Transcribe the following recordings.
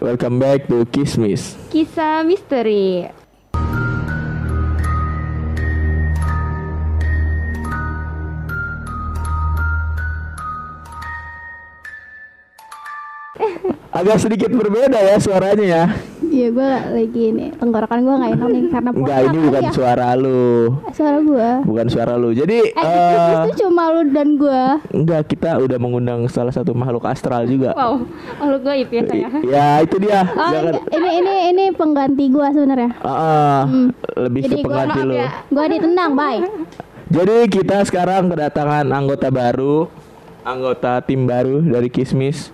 Welcome back to Kismis. Kisah misteri. Agak sedikit berbeda ya suaranya ya. Iya gue lagi ini tenggorokan gue nggak enak nih karena Enggak, ini bukan ya. suara lu. suara gue. Bukan suara lu. Jadi Eh, eh itu cuma lu dan gue. enggak kita udah mengundang salah satu makhluk astral juga. Wow, makhluk gaib ya saya. Ya, itu dia. Oh, Jangan ini ini ini pengganti gue sebenarnya. Ah, lebih Jadi ke gua pengganti lu. ya. Gue ditendang, bye. Jadi kita sekarang kedatangan anggota baru, anggota tim baru dari Kismis.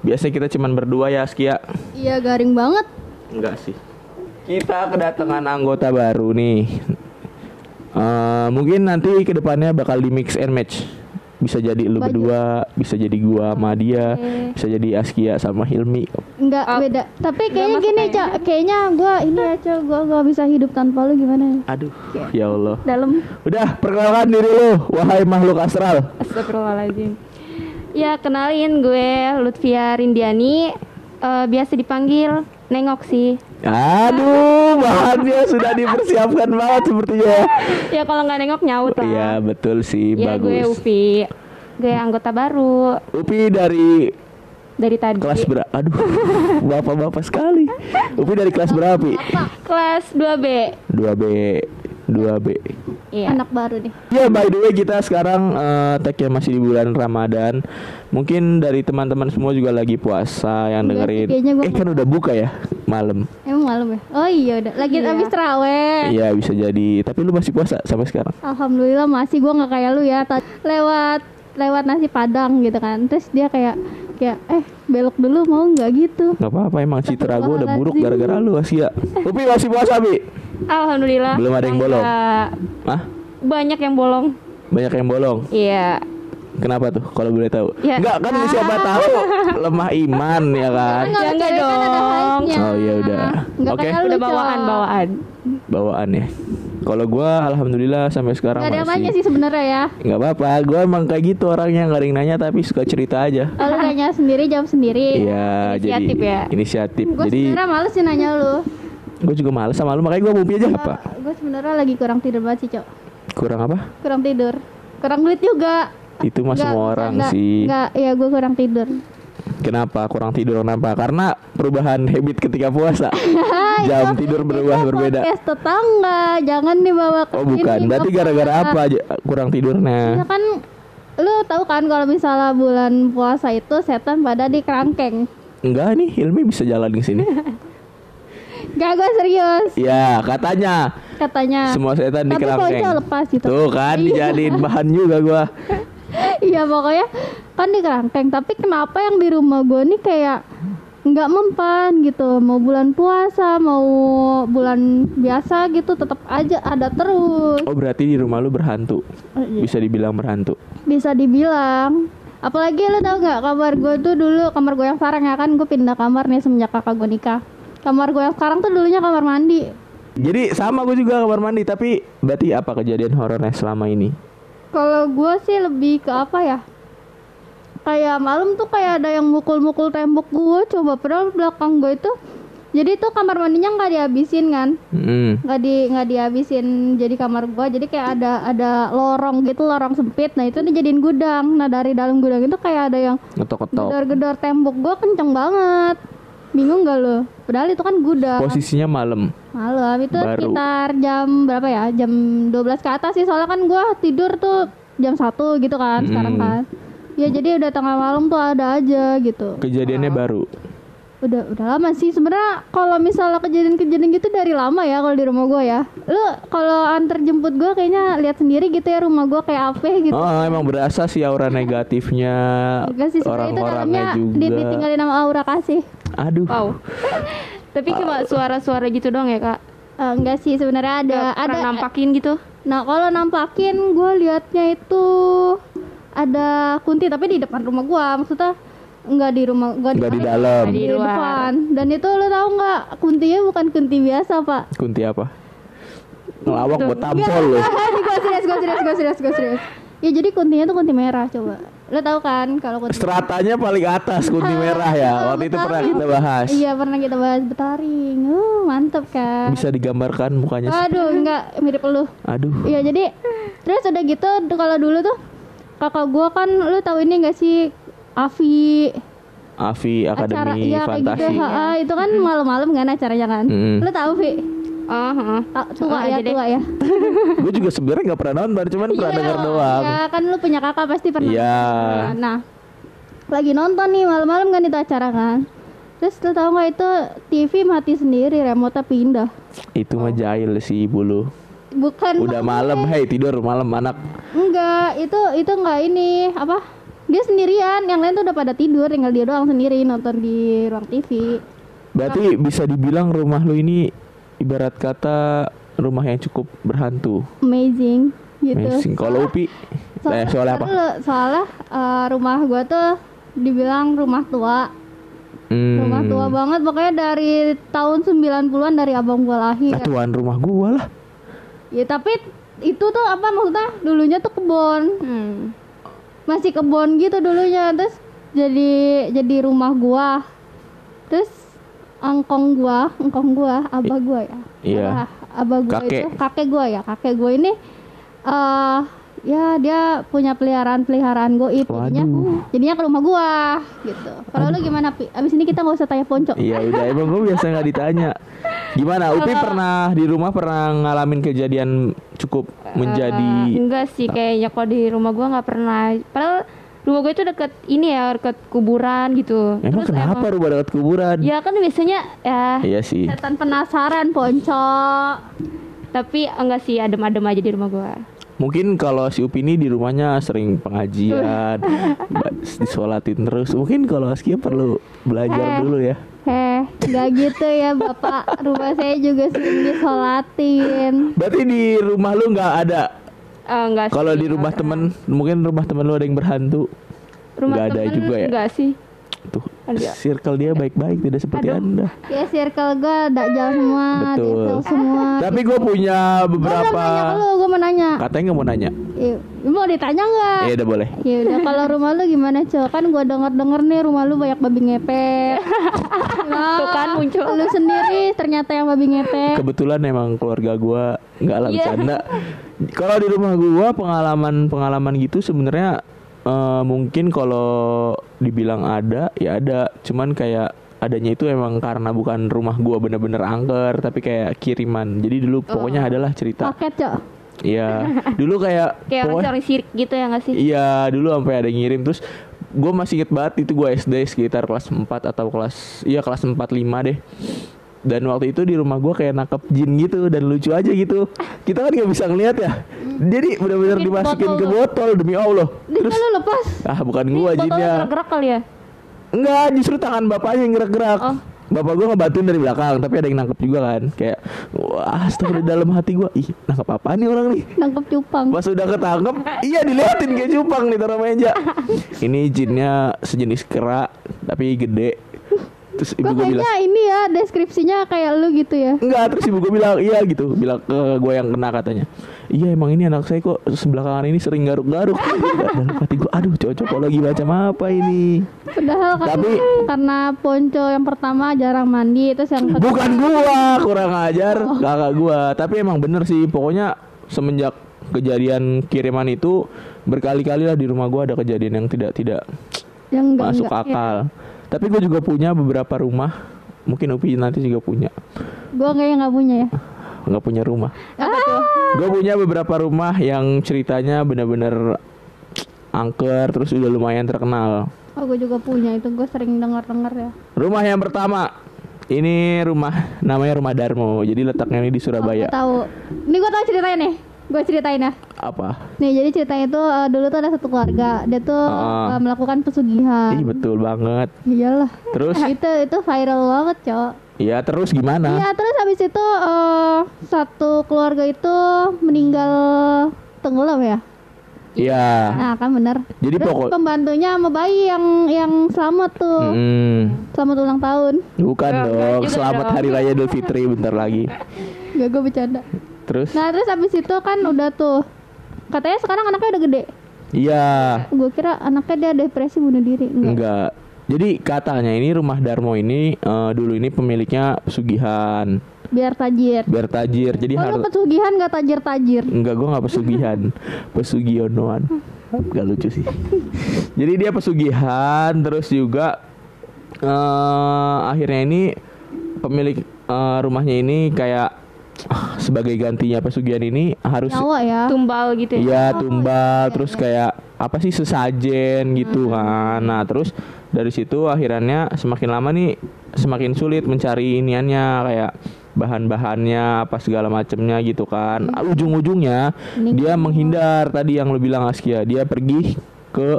Biasanya kita cuman berdua ya, Skia. Iya garing banget. Enggak sih. Kita kedatangan anggota baru nih. Eh, mungkin nanti ke depannya bakal di mix and match. Bisa jadi lu Baju. berdua, bisa jadi gua sama dia, Oke. bisa jadi Askia sama Hilmi. Enggak Oh, beda. Tapi kayaknya gini. Cak. Kayaknya gue ini ya, Cak. Gue gak bisa hidup tanpa lu gimana? Aduh, ya Allah. Dalam. Udah, perkenalkan diri lu, wahai makhluk astral. Astagfirullahaladzim. Ya kenalin gue Lutfia Rindiani. Eh, biasa dipanggil Nengok sih. Aduh, bahannya sudah dipersiapkan banget sepertinya. Ya kalau nggak nengok nyaut lah. Iya, betul sih, Ya gue bagus. Upi. Gue anggota baru Upi dari dari tadi. kelas berapa? Aduh, bapak-bapak sekali. Upi dari kelas berapa? Kelas 2B. 2B. 2B. Iya. Anak baru nih. Ya, by the way kita sekarang eh tag-nya masih di bulan Ramadan. Mungkin dari teman-teman semua juga lagi puasa yang sih, dengerin. kayaknya gua Eh kan udah buka ya malam. Emang malam ya? Oh iya udah. Lagi Iya. habis terawih. Iya bisa jadi. Tapi lu masih puasa sampai sekarang. Alhamdulillah masih gue nggak kayak lu ya lewat lewat nasi padang gitu kan terus dia kayak kayak eh belok dulu mau nggak gitu Gak apa-apa emang citra gue udah buruk gara-gara lu Asia. Upi masih puasa, Bi? Alhamdulillah. Belum ada yang bolong? Enggak. Hah? Banyak yang bolong. Banyak yang bolong. Iya. Kenapa tuh kalau boleh tahu? Ya. Enggak kan siapa tahu lemah iman ya kan. Kan Ya, enggak kan dong. Oh iya udah. Nggak Oke. lu Udah bawaan bawaan. Bawaan ya. Kalau gua alhamdulillah sampai sekarang nggak ada yang nanya masih sih sebenarnya ya nggak apa-apa. Gua emang kayak gitu orangnya nggak ada yang nanya tapi suka cerita aja. kalau nanya sendiri jawab sendiri Iya, jadi Inisiatif ya? inisiatif. gue Jadi sebenarnya males sih nanya lu gue juga males sama lu makanya gua mau aja apa? gue sebenarnya lagi kurang tidur banget sih cok Kurang apa? kurang tidur kurang duit juga Itu mah semua orang nggak, sih. nggak ya gue kurang tidur Kenapa kurang tidur kenapa? Karena perubahan habit ketika puasa. Jam tidur berubah Itu berbeda. podcast tetangga jangan dibawa ke Oh bukan, berarti gara-gara apa aja kurang Ya tidurnya? kan lu tahu kan kalau misalnya bulan puasa itu setan pada di kerangkeng. Enggak nih, Hilmi bisa jalan ke sini. Gak gue serius ya, katanya katanya. semua setan di Tapi kerangkeng. pokoknya lepas gitu. Tuh kan Iya. dijadiin bahan juga gua. Iya pokoknya kan di kerangkeng. Tapi kenapa yang di rumah gue nih kayak nggak mempan gitu. Mau bulan puasa, mau bulan biasa gitu, tetap aja ada terus. Oh, berarti di rumah lu berhantu. Oh, iya. Bisa dibilang berhantu. Bisa dibilang. Apalagi lu tau nggak kamar gue tuh dulu kamar gue yang sekarang ya kan gue pindah kamar nih semenjak kakak gue nikah. Kamar gue yang sekarang tuh dulunya kamar mandi. Jadi sama gue juga kamar mandi, tapi berarti apa kejadian horornya selama ini? Kalau gue sih lebih ke apa ya? Kayak malam tuh kayak ada yang mukul-mukul tembok gue. Coba padahal belakang gue itu. Jadi tuh kamar mandinya nggak dihabisin kan? Nggak di nggak dihabisin jadi kamar gue. Jadi kayak ada ada lorong gitu, lorong sempit. Nah itu dijadiin gudang. Nah dari dalam gudang itu kayak ada yang gedor-gedor tembok gue kenceng banget. Bingung gak lo? Padahal itu kan gudang. Posisinya malam. Malam itu Baru. sekitar jam berapa ya? Jam 12 ke atas sih soalnya kan gua tidur tuh jam 1 gitu kan sekarang Mm. kan. Ya jadi udah tengah malam tuh ada aja gitu. Kejadiannya baru. Udah udah lama sih sebenarnya kalau misalnya kejadian-kejadian gitu dari lama ya kalau di rumah gua ya. Lu kalau antar jemput gua kayaknya lihat sendiri gitu ya rumah gua kayak apa gitu. Oh, emang berasa sih aura negatifnya Enggak sih sebenarnya itu orang-orangnya dalamnya juga. di- ditinggalin sama Aura kasih. Aduh. Wow. Tapi cuma suara-suara gitu dong ya kak. Eh, enggak sih sebenarnya ada Nggak ada nampakin gitu. Nah kalau nampakin gue liatnya itu ada kunti tapi di depan rumah gue maksudnya nggak di rumah nggak Nggak di dalam. di, Di depan dan itu lo tahu nggak kuntinya bukan kunti biasa pak Kunti apa? Ngelawak buat tampol loh. gue serius gue serius gue serius gue serius ya jadi kuntinya tuh kunti merah coba Lo tahu kan kalau kunti Stratanya paling atas kunti merah ya. Waktu itu pernah kita bahas. Iya pernah kita bahas betaring. Uh, mantep kan. Bisa digambarkan mukanya. Aduh, enggak mirip lu. Aduh. Iya jadi terus udah gitu kalau dulu tuh kakak gua kan lu tahu ini gak sih Avi Avi acara Akademi iya kayak gitu Fantasi. ha, ha, itu kan malam-malam kan acaranya kan Mm. lu tahu Vi Oh, heeh. Ta- tua Oh, ya tua ya Gue juga sebenarnya nggak pernah nonton, cuman pernah denger doang. ya kan lu punya kakak pasti pernah Iya. nah lagi nonton nih malam-malam kan itu acara kan terus lu tahu nggak itu TV mati sendiri remote pindah Itu mah jahil sih ibu lu. Bukan Udah malam, hei tidur malam anak. Enggak, itu itu enggak ini apa? Dia sendirian, yang lain tuh udah pada tidur, tinggal dia doang sendiri nonton di ruang TV. Berarti bisa dibilang rumah lu ini ibarat kata rumah yang cukup berhantu. Amazing gitu. Amazing. Kalau Upi, So- eh, soalnya apa? Soalnya, soalnya eh, rumah gua tuh dibilang rumah tua. Hmm. Rumah tua banget pokoknya dari tahun 90-an dari abang gua lahir. Nah, tuan rumah gua lah. Ya tapi itu tuh apa maksudnya? Dulunya tuh kebon. Hmm. masih kebon gitu dulunya terus jadi jadi rumah gua terus angkong gua angkong gua abah gua ya Iya. Abah, abah gua Kakek. itu kakek gua ya kakek gua ini eh ya dia punya peliharaan peliharaan goib jadinya Waduh. jadinya ke rumah gua gitu kalau lu gimana pi abis ini kita nggak usah tanya ponco Iya udah emang gue biasa nggak ditanya. Gimana? Upi pernah di rumah pernah ngalamin kejadian cukup menjadi Eh, enggak sih kayaknya kalau di rumah gua nggak pernah. Padahal rumah gue itu deket ini ya deket kuburan gitu. Emang Terus kenapa emang- rumah dekat kuburan? Ya kan biasanya ya Iya sih. setan penasaran ponco tapi enggak sih adem-adem aja di rumah gua. Mungkin kalau si Upi ini di rumahnya sering pengajian, disolatin terus. Mungkin kalau Askia perlu belajar dulu ya. eh nggak gitu ya bapak rumah saya juga sering disolatin Berarti di rumah lu nggak ada. Eh, enggak sih. Kalau di rumah temen, mungkin rumah temen lu ada yang berhantu. rumah nggak ada juga ya? Enggak sih. Tuh, Ada. circle dia baik-baik, tidak seperti Aduh. anda. Ya circle gue dajal semua, Betul. semua. Tapi gue punya Gue belum beberapa. nanya ke lu, gue mau nanya. Katanya nggak mau nanya. Ya, mau ditanya nggak? Ya udah boleh. Ya udah kalau rumah lu gimana cok? Kan gue denger denger nih rumah lu banyak babi ngepet. Nah, Tuh kan muncul. Lu sendiri ternyata yang babi ngepet. Kebetulan emang keluarga gua nggak lah Iya. bercanda. Kalau di rumah gua pengalaman-pengalaman gitu sebenarnya eh, mungkin kalau dibilang ada ya ada, cuman kayak adanya itu emang karena bukan rumah gua bener-bener angker tapi kayak kiriman. Jadi dulu pokoknya adalah cerita. Paket cok. Iya. Dulu kayak Kayak pokoknya- orang sirik gitu ya nggak sih? Iya dulu sampai ada yang ngirim terus gue masih inget banget itu gue SD sekitar kelas 4 atau kelas iya kelas 4 5 deh dan waktu itu di rumah gue kayak nangkep jin gitu dan lucu aja gitu kita kan nggak bisa ngeliat ya jadi benar-benar dimasukin botol ke botol demi allah Terus lu lepas. ah bukan gue jinnya gerak-gerak kali ya? enggak justru tangan bapaknya yang gerak-gerak Oh. Bapak gue ngebantuin dari belakang Tapi ada yang nangkep juga kan Kayak Wah astagfirullah dalam hati gue Ih nangkep apa nih orang nih Nangkep cupang. Pas udah ketangkep, iya diliatin kayak cupang nih taruh meja. Ini jinnya sejenis kera tapi gede. Terus ibu gue bilang, kayaknya ini ya deskripsinya kayak lu gitu ya. enggak. Terus ibu gue bilang, iya gitu. Bilang ke gue yang kena katanya. Iya emang ini anak saya kok sebelah kanan ini sering garuk-garuk. Dalam hati gue, aduh cocok lagi macam apa ini. Padahal kan Tapi- karena ponco yang pertama jarang mandi terus yang kedua Bukan gua, kurang ajar kakak gua. Tapi emang bener sih, pokoknya semenjak kejadian kiriman itu berkali-kali lah di rumah gua ada kejadian yang tidak tidak yang enggak masuk enggak. akal. Tapi gue juga punya beberapa rumah. Mungkin Upi nanti juga punya. Gua kayaknya nggak punya ya. Nggak punya rumah. Apa tuh? Gue punya beberapa rumah yang ceritanya bener-bener angker terus udah lumayan terkenal. Oh, gue juga punya itu gue sering dengar-dengar ya. Rumah yang pertama ini rumah namanya rumah Darmo. Jadi letaknya ini di Oh, Surabaya. gue tahu. Ini gue tahu ceritanya nih. Gue ceritain ya. Apa? Nih, jadi ceritanya itu eh, dulu tuh ada satu keluarga. Dia tuh Ah. eh, melakukan pesugihan. Ih betul banget. Iyalah. Terus itu itu viral banget, Cok. ya terus gimana? Iya, terus habis itu eh, satu keluarga itu meninggal tenggelam ya. Iya. Nah, kan bener. Jadi Terus pokok pembantunya sama bayi yang yang selamat tuh. Hmm, Selamat ulang tahun. bukan dong. Selamat dong. Hari Raya Idul Fitri bentar lagi. Gak gue bercanda. Terus Nah, terus habis itu kan udah tuh. Katanya sekarang anaknya udah gede. Iya. Gue kira anaknya dia depresi bunuh diri. Enggak. Enggak. Jadi katanya ini rumah Darmo ini eh, dulu ini pemiliknya pesugihan, Biar tajir. biar tajir. Jadi Oh, harus pesugihan gak tajir-tajir. enggak gue nggak pesugihan, pesugionoan. Gak lucu sih. Jadi dia pesugihan terus juga eh akhirnya ini pemilik eh, rumahnya ini kayak ah, sebagai gantinya pesugihan ini harus Nyawa ya. Tumbal gitu ya. Iya tumbal terus kayak apa sih sesajen gitu kan. Nah terus dari situ akhirnya semakin lama nih semakin sulit mencari iniannya kayak bahan-bahannya apa segala macamnya gitu kan. Ah, Ujung-ujungnya Ini dia menghindar tadi yang lu bilang Askia. Dia pergi ke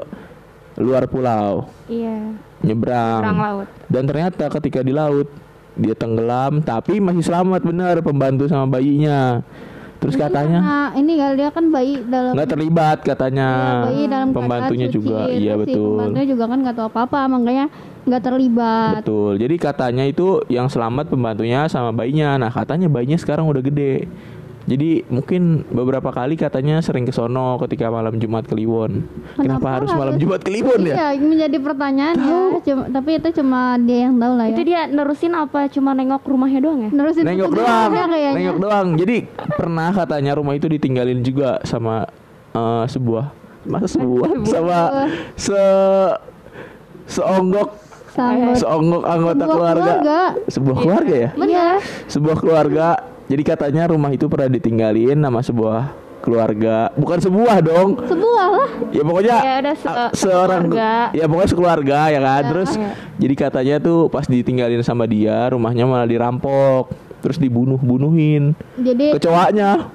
luar pulau Iya. nyebrang. Perang laut. Dan ternyata ketika di laut dia tenggelam tapi masih selamat benar pembantu sama bayinya. Terus katanya Nah, ini kali dia kan bayi dalam nggak terlibat katanya Iya, bayi dalam pembantunya suci. juga iya si betul Pembantunya juga kan nggak tahu apa-apa, makanya nggak terlibat. betul jadi katanya itu yang selamat pembantunya sama bayinya nah katanya bayinya sekarang udah gede jadi mungkin beberapa kali katanya sering ke sono ketika malam Jumat Kliwon kenapa, Kenapa harus malam harus- Jumat Kliwon ya Iya, menjadi pertanyaan ya. Cuma, tapi itu cuma dia yang tahu lah ya. Itu dia nerusin apa cuma nengok rumahnya doang ya? Nerusin nengok doang kayaknya. nengok doang jadi pernah katanya rumah itu ditinggalin juga sama eh, sebuah masa sebuah sama se seonggok seonggok anggota Sebuah keluarga. keluarga. sebuah keluarga ya Bener. sebuah keluarga jadi katanya rumah itu pernah ditinggalin nama sebuah keluarga bukan sebuah dong Sebuah lah. ya pokoknya Ya udah se- ah, seorang sekeluarga. ya pokoknya sekeluarga ya kan terus iya. jadi katanya tuh pas ditinggalin sama dia rumahnya malah dirampok terus dibunuh bunuhin Jadi kecoaknya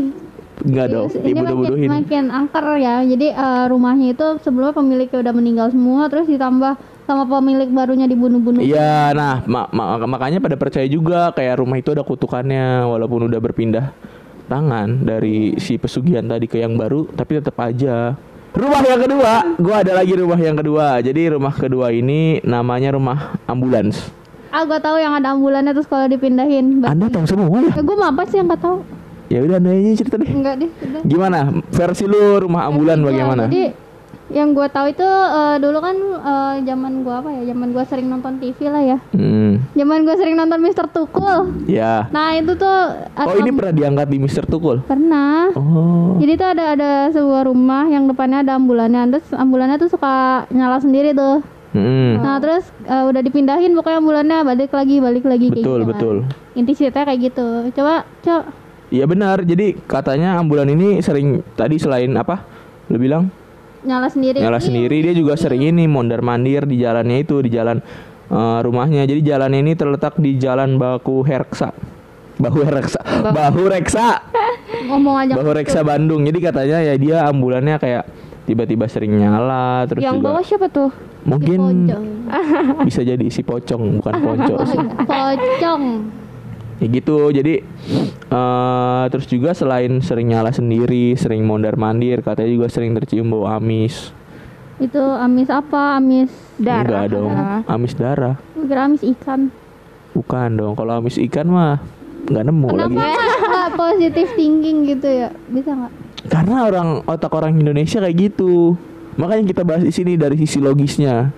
enggak dong Iya, ini dibunuh makin, makin angker ya. Jadi eh, rumahnya itu sebelumnya pemiliknya udah meninggal semua, terus ditambah sama pemilik barunya dibunuh-bunuh. Iya, nah ma- ma- makanya pada percaya juga kayak rumah itu ada kutukannya walaupun udah berpindah tangan dari si pesugihan tadi ke yang baru, tapi tetap aja. Rumah yang kedua, gua ada lagi rumah yang kedua. Jadi rumah kedua ini namanya rumah ambulans. Ah, gue tahu yang ada ambulannya terus kalau dipindahin. Anda tahu semua ya? Eh, gue mah apa sih yang gak tahu? Ya udah Anda aja cerita deh. Enggak deh, udah. Gimana versi lu rumah ambulan Iya, bagaimana? Jadi yang gue tahu itu eh, dulu kan eh, zaman gue apa ya? Zaman gue sering nonton TV lah ya. Hmm, Zaman gue sering nonton Mister Tukul. ya. Nah itu tuh Oh ini pernah diangkat di Mister Tukul? pernah. Oh. Jadi tuh ada ada sebuah rumah yang depannya ada ambulannya, terus ambulannya tuh suka nyala sendiri tuh. Hmm. Nah terus eh, udah dipindahin pokoknya ambulannya balik lagi balik lagi kayak Betul, gitu kan. betul. Inti ceritanya kayak gitu. Coba coba Iya benar. Jadi katanya ambulan ini sering tadi selain apa? Lu bilang nyala sendiri. nyala Ini sendiri dia juga sering ini mondar mandir di jalannya itu di jalan eh, rumahnya. Jadi jalannya ini terletak di Jalan Baku Hereksa. Bahu Hereksa. Bahu Reksa. Ngomong aja. Bahu Reksa Bandung. Jadi katanya ya dia ambulannya kayak tiba-tiba sering nyala terus Yang juga bawah siapa tuh? mungkin Pocong. bisa jadi si pocong bukan ponco sih. Pocong. Ya gitu jadi eh terus juga selain sering nyala sendiri sering mondar mandir katanya juga sering tercium bau amis Itu amis apa? Amis Darah. enggak dong darah. amis darah kira amis ikan. bukan dong kalau amis ikan mah nggak nemu lagi Kenapa nggak positif thinking gitu ya? Bisa nggak? karena orang otak orang Indonesia kayak gitu makanya kita bahas di sini dari sisi logisnya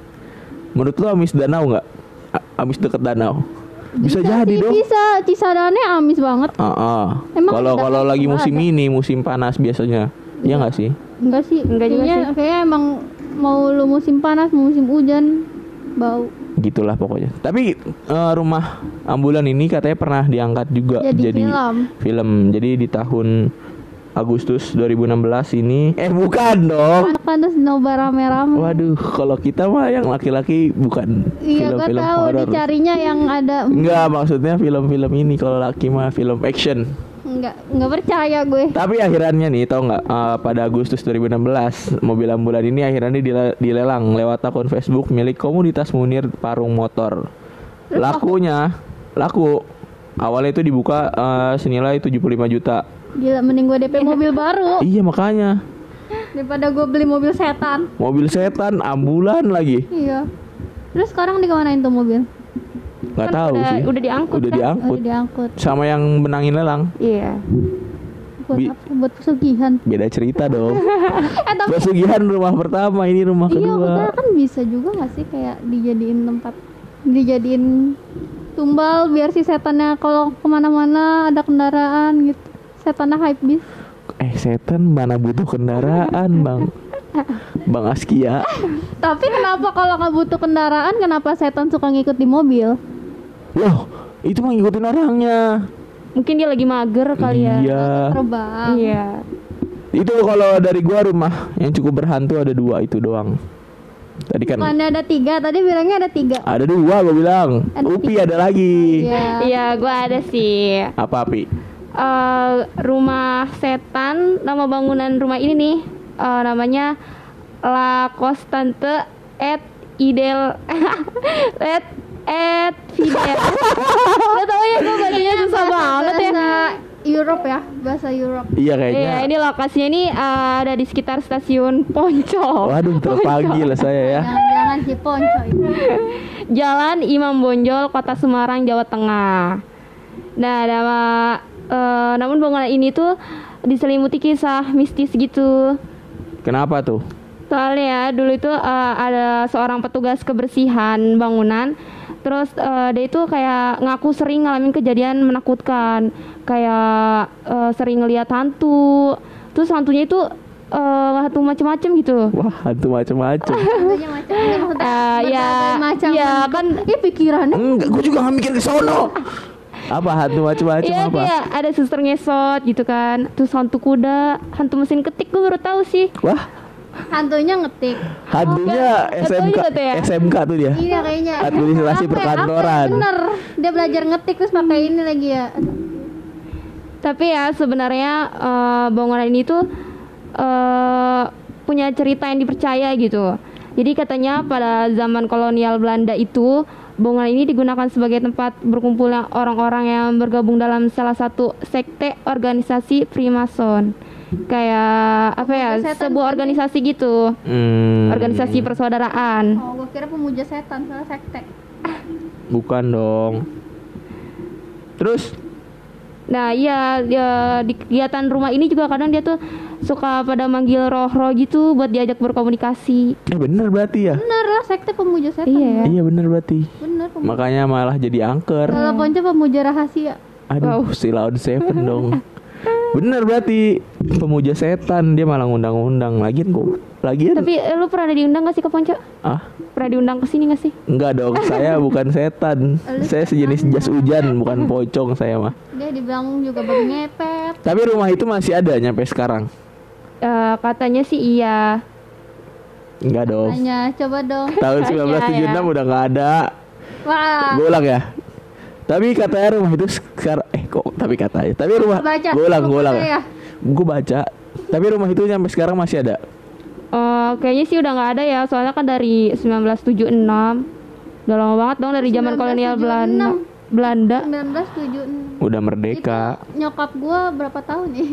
menurut lo amis danau nggak amis deket danau bisa, jadi sih, dong Bisa. Cisadane amis banget. Ah, ah. Emang kalau ada kalau lagi musim ada. ini musim panas biasanya ya nggak sih Enggak sih. Enggak juga kayaknya, kayaknya emang mau lu musim panas, mau musim hujan bau. gitulah pokoknya. Tapi eh, rumah ambulan ini katanya pernah diangkat juga Jadi jadi, film. film. Jadi di tahun Agustus 2016 ini eh bukan dong. Pantas nobar rame-rame. Waduh, kalau kita mah yang laki-laki bukan Iya, film-film tahu dicarinya yang ada Enggak, maksudnya film-film ini kalau laki mah film action. enggak enggak percaya gue. Tapi akhirannya nih, tau nggak? eh, pada Agustus 2016 mobil ambulan ini akhirnya dile- dilelang lewat akun Facebook milik komunitas Munir Parung Motor. Lakunya, laku. Awalnya itu dibuka eh, senilai 75 juta. Gila mending gue DP mobil baru Iya makanya daripada gue beli mobil setan. mobil setan ambulan lagi. Iya. Terus sekarang dikemanain tuh mobil? Nggak Kan tahu udah, sih. Udah diangkut Udah kan? diangkut Oh, diangkut. sama yang menangin lelang. Iya. buat Bi- apa? Buat pesugihan. Beda cerita dong. Eh tapi Pesugihan rumah pertama, ini rumah iya kedua. maksudnya kan bisa juga gak sih kayak dijadiin tempat dijadiin tumbal biar si setannya kalau ke mana-mana ada kendaraan gitu setannya hype bis Eh setan mana butuh kendaraan bang? Bang Askia. Tapi kenapa kalau nggak butuh kendaraan kenapa setan suka ngikut di mobil? Loh itu mah ngikutin orangnya. Mungkin dia lagi mager kali ya. Iya. Terbang. Iya. Itu kalau dari gua rumah yang cukup berhantu ada dua itu doang. Tadi kan bukannya ada tiga tadi bilangnya ada tiga. Ada dua gua bilang. Ada Upi ada lagi. Iya. Iya, gua ada sih. Apa Pi? Eh, rumah setan nama bangunan rumah ini nih eh, namanya La Constante et Idel et et Fidel. Gak tau ya gue bacanya susah banget ya. bahasa Europe ya bahasa Europe Iya kayaknya Iya, ini lokasinya nih eh, ada di sekitar stasiun Poncol. Waduh terpanggil lah saya ya jangan-jangan si Ponco itu Jalan Imam Bonjol, Kota Semarang, Jawa Tengah. Nah, nama eh, namun bangunan ini tuh diselimuti kisah mistis gitu. Kenapa tuh? Soalnya ya, dulu itu eh, ada seorang petugas kebersihan bangunan. Terus eh, dia itu kayak ngaku sering ngalamin kejadian menakutkan, kayak eh, sering ngeliat hantu. Terus hantunya itu eh, hantu macem-macem gitu. Wah hantu macem-macem Tentunya macam ini maksudnya Eh, ya, macam ya bentuk. kan Ih pikirannya Enggak, gue juga gak mikir ke sono Apa? Hantu macem-macem Iya apa? kayak ada suster ngesot gitu kan. Terus hantu kuda. Hantu mesin ketik gue baru tahu sih. Wah. Hantunya ngetik. Hantunya Bukan, SMK tuh ya. SMK tuh dia. Iya kayaknya. Administrasi perkantoran. Bener. Dia belajar ngetik terus pakai ini lagi ya. Tapi ya sebenarnya eh, bangunan ini tuh eh, punya cerita yang dipercaya gitu. Jadi katanya pada zaman kolonial Belanda itu bangunan ini digunakan sebagai tempat berkumpulnya orang-orang yang bergabung dalam salah satu sekte organisasi Freemason. Kayak apa ya? Setan Sebuah organisasi gitu. hmm, Organisasi persaudaraan. oh gue kira pemuja setan salah sekte Bukan dong Terus Nah iya dia, di kegiatan rumah ini juga kadang dia tuh suka pada manggil roh-roh gitu buat diajak berkomunikasi. Eh bener berarti ya bener sekte pemuja setan Iya ya. Iya bener berarti. Bener pemuja. Makanya malah jadi angker. Kalau Ponco pemuja rahasia. Aduh si Laud Seven dong. Bener berarti Pemuja setan Dia malah ngundang-undang. Lagian kok Lagian. Tapi eh, lu pernah diundang gak sih ke Ponco? Ah? Pernah diundang ke sini gak sih? Enggak dong Saya bukan setan. Saya sejenis jas hujan Bukan pocong saya mah. Dia dibilang juga babi ngepet. Tapi rumah itu masih ada Nyampe sekarang? Eh, katanya sih iya. Enggak dong hanya coba dong Tahun Iya, 1976 iya. udah nggak ada wah Gue ulang ya Tapi katanya rumah itu sekarang Eh kok tapi katanya Tapi rumah Baca. Gue ulang gue ulang Baca ya. ya Gue baca Tapi rumah itu sampai sekarang masih ada Eh, kayaknya sih udah nggak ada ya, soalnya kan dari 1976. Udah lama banget dong dari zaman kolonial Belanda. Belanda. 1976 Udah merdeka nyokap gua berapa tahun nih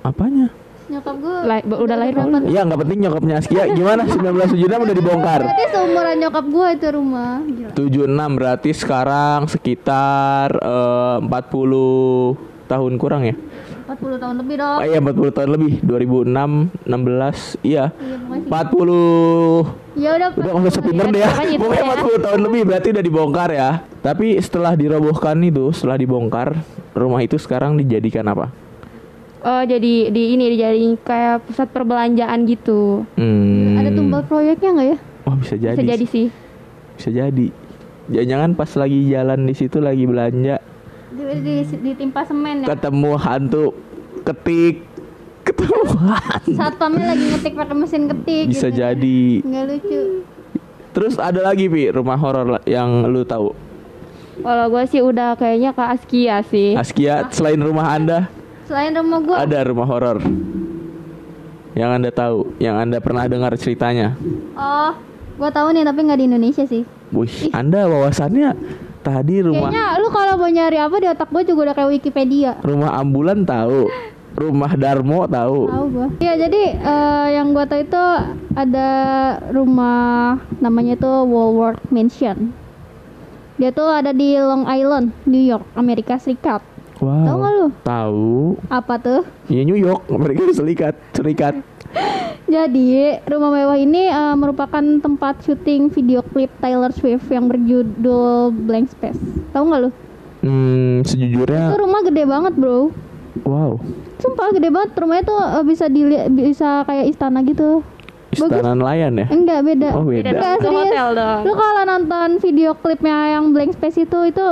Apanya? Nyokap gua La- udah lahir berapa? belum? Ya nggak penting nyokapnya Askia Gimana? 1976 udah dibongkar. Berarti seumuran nyokap gua itu rumah. Gila. 76 berarti sekarang sekitar eh, 40 tahun kurang ya? 40 tahun lebih dong. Oh iya 40 tahun lebih. 2006 16 Iya. Iya pokoknya sih 40 ya udah Udah nggak usah pinter deh ya. pokoknya itu Pokoknya ya. 40 tahun lebih berarti udah dibongkar ya. Tapi setelah dirobohkan itu Setelah dibongkar Rumah itu sekarang dijadikan apa? Oh, jadi di ini dijadiin kayak pusat perbelanjaan gitu. Hmm. ada tumbal proyeknya nggak ya? Oh bisa jadi Bisa jadi sih. Bisa jadi. Jangan-jangan pas lagi jalan di situ lagi belanja. Di, di, ditimpa semen ya? Ketemu hantu Ketik. Ketemu hantu. Satpamnya lagi ngetik pakai mesin ketik Bisa gitu. jadi. Nggak lucu. Terus ada lagi Pi rumah horor yang lu tahu? Kalau gue sih udah kayaknya ke Askia sih. Askia selain rumah anda selain rumah gua. Ada rumah horor. Yang anda tahu, yang anda pernah dengar ceritanya. oh gua tahu nih tapi nggak di Indonesia sih. Wih, anda wawasannya tadi rumah kayaknya lu kalau mau nyari apa di otak gua juga udah kayak Wikipedia. Rumah ambulan tahu, rumah Darmo tahu. tahu gua. Iya jadi eh, yang gua tahu itu ada rumah namanya itu Woolworth Mansion. Dia tuh ada di Long Island New York Amerika Serikat Wow. Tahu nggak lu? Tahu. Apa tuh? Ya New York, mereka serikat, serikat. Jadi, rumah mewah ini eh, merupakan tempat syuting video klip Taylor Swift yang berjudul Blank Space. Tahu nggak lu? Hmm, Itu sejujurnya, rumah gede banget, Bro. wow. Sumpah gede banget. Rumahnya tuh eh, bisa dilihat bisa kayak istana gitu. Istana nelayan ya? Enggak, beda. Oh beda. Enggak, Itu serius. hotel dong. Lu kalau nonton video klipnya yang Blank Space itu itu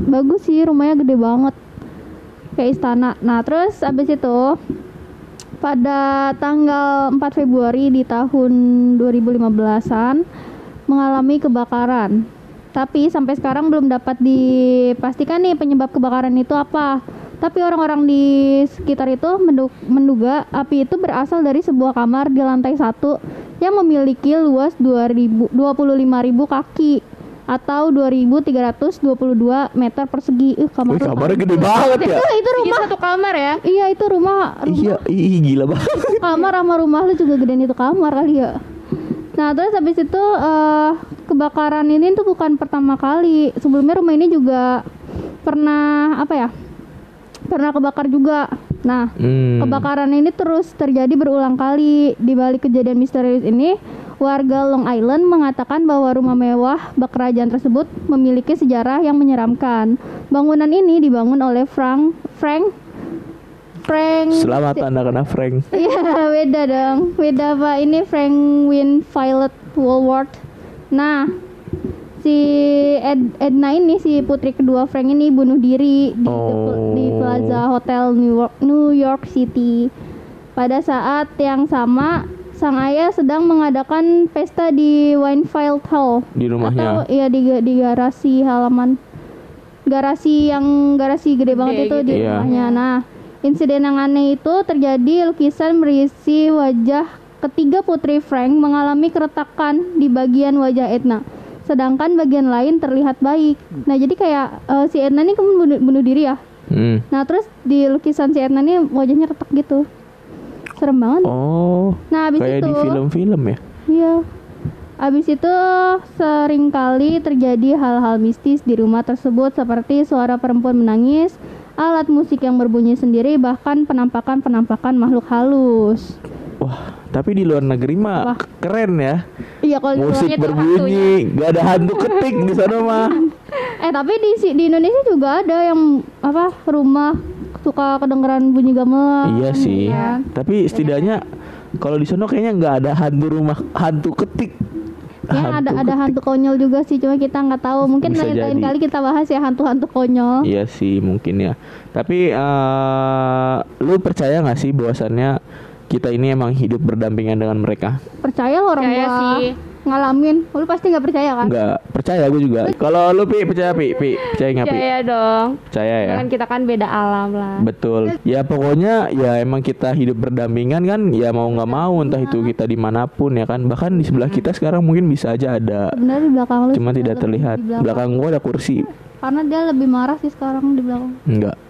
bagus sih, rumahnya gede banget. Kayak istana. Nah, terus abis itu pada tanggal 4 Februari di tahun 2015-an mengalami kebakaran. Tapi sampai sekarang belum dapat dipastikan nih penyebab kebakaran itu apa. Tapi orang-orang di sekitar itu mendu- menduga api itu berasal dari sebuah kamar di lantai satu yang memiliki luas 2000 25.000 kaki atau 2.322 meter persegi. Ih, kamar Wih, kamarnya gede banget ya. Itu, itu Rumah satu kamar ya. Iya, itu rumah. rumah Iya, ih gila banget. kamar sama rumah lu juga gedean itu kamar kali ya. Nah terus habis itu eh, kebakaran ini tuh bukan pertama kali. Sebelumnya rumah ini juga pernah apa ya? Pernah kebakar juga. Nah Hmm. kebakaran ini terus terjadi berulang kali. Di balik kejadian misterius ini, warga Long Island mengatakan bahwa rumah mewah bak kerajaan tersebut memiliki sejarah yang menyeramkan. Bangunan ini dibangun oleh Frank Frank Frank Selamat Anda kena Frank. Iya beda dong Beda pak Ini Frank Win Violet Woolworth Nah Si Ed- Edna ini Si putri kedua Frank ini bunuh diri Di, Oh. di Plaza Hotel New York, New York City Pada saat yang sama Sang ayah sedang mengadakan pesta di Winefield Hall Di Atau rumahnya. iya di, di garasi halaman Garasi yang garasi gede banget itu di Iya. rumahnya Nah Insiden yang aneh itu terjadi lukisan berisi wajah ketiga putri Frank mengalami keretakan di bagian wajah Edna. Sedangkan bagian lain terlihat baik. Nah, jadi kayak eh, si Edna ini kemudian bunuh, bunuh diri ya. Hmm. Nah, terus di lukisan si Edna ini wajahnya retak gitu. Serem banget. Oh, Nah, habis kayak itu di film-film ya. Iya. Habis itu sering kali terjadi hal-hal mistis di rumah tersebut seperti suara perempuan menangis, alat musik yang berbunyi sendiri, bahkan penampakan-penampakan makhluk halus. Wah, tapi di luar negeri mah Wah. keren ya. Iya kalau Musik berbunyi, gak ada hantu ketik di sana mah. Eh tapi di di Indonesia juga ada yang apa rumah suka kedengeran bunyi gamelan. iya sih. kan? Tapi setidaknya kalau di sana kayaknya nggak ada hantu rumah, hantu ketik. Ya ada ada hantu konyol juga sih, cuma kita nggak tahu. Mungkin lain lain kali kita bahas ya hantu-hantu konyol. Iya sih mungkin ya. Tapi eh lu percaya nggak sih bahwasannya kita ini emang hidup berdampingan dengan mereka? Percaya lo orang Percaya gua sih. Ngalamin. Lu pasti nggak percaya kan? Enggak, percaya gue juga. Kalau lu pi percaya pi, pi percaya nggak pi? Percaya dong. Percaya ya. Kan kita kan beda alam lah. Betul. Ya pokoknya ya emang kita hidup berdampingan kan ya mau nggak mau entah itu kita di mana pun ya kan. Bahkan di sebelah kita sekarang mungkin bisa aja ada. Sebenarnya di belakang lu Cuma tidak terlihat. belakang. Belakang gua ada kursi. Karena dia lebih marah sih sekarang di belakang. Enggak.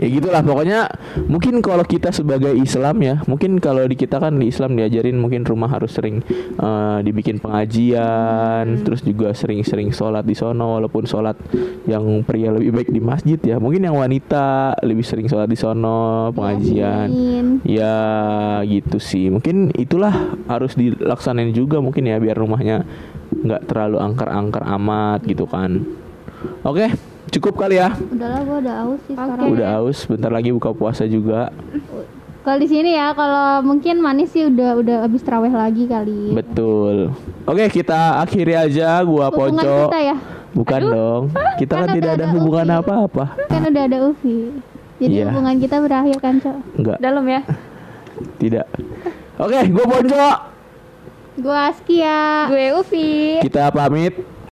Ya gitulah pokoknya mungkin kalau kita sebagai Islam ya mungkin kalau di kita kan di Islam diajarin mungkin rumah harus sering eh, dibikin pengajian terus juga sering-sering sholat di sono walaupun sholat yang pria lebih baik di masjid ya. Mungkin yang wanita lebih sering sholat di sono pengajian. Amin. ya gitu sih. Mungkin itulah harus dilaksanain juga mungkin ya biar rumahnya nggak terlalu angker-angker amat gitu kan. Oke cukup kali ya Udahlah gua udah aus sih Oke. sekarang. Udah haus, bentar lagi buka puasa juga. Kalau di sini ya, kalau mungkin manis sih udah udah habis terawih lagi kali. Betul. Oke, kita akhiri aja gua Hubungan Poco. kita ya, Bukan dong. Kita kan Kan tidak ada ada hubungan apa-apa. kan udah ada Ufi. Jadi Iya. hubungan kita berakhir kan, Cok. Enggak, Dalam ya. tidak. Oke, gua Ponco. Gua Askia. Gue Ufi. Kita pamit.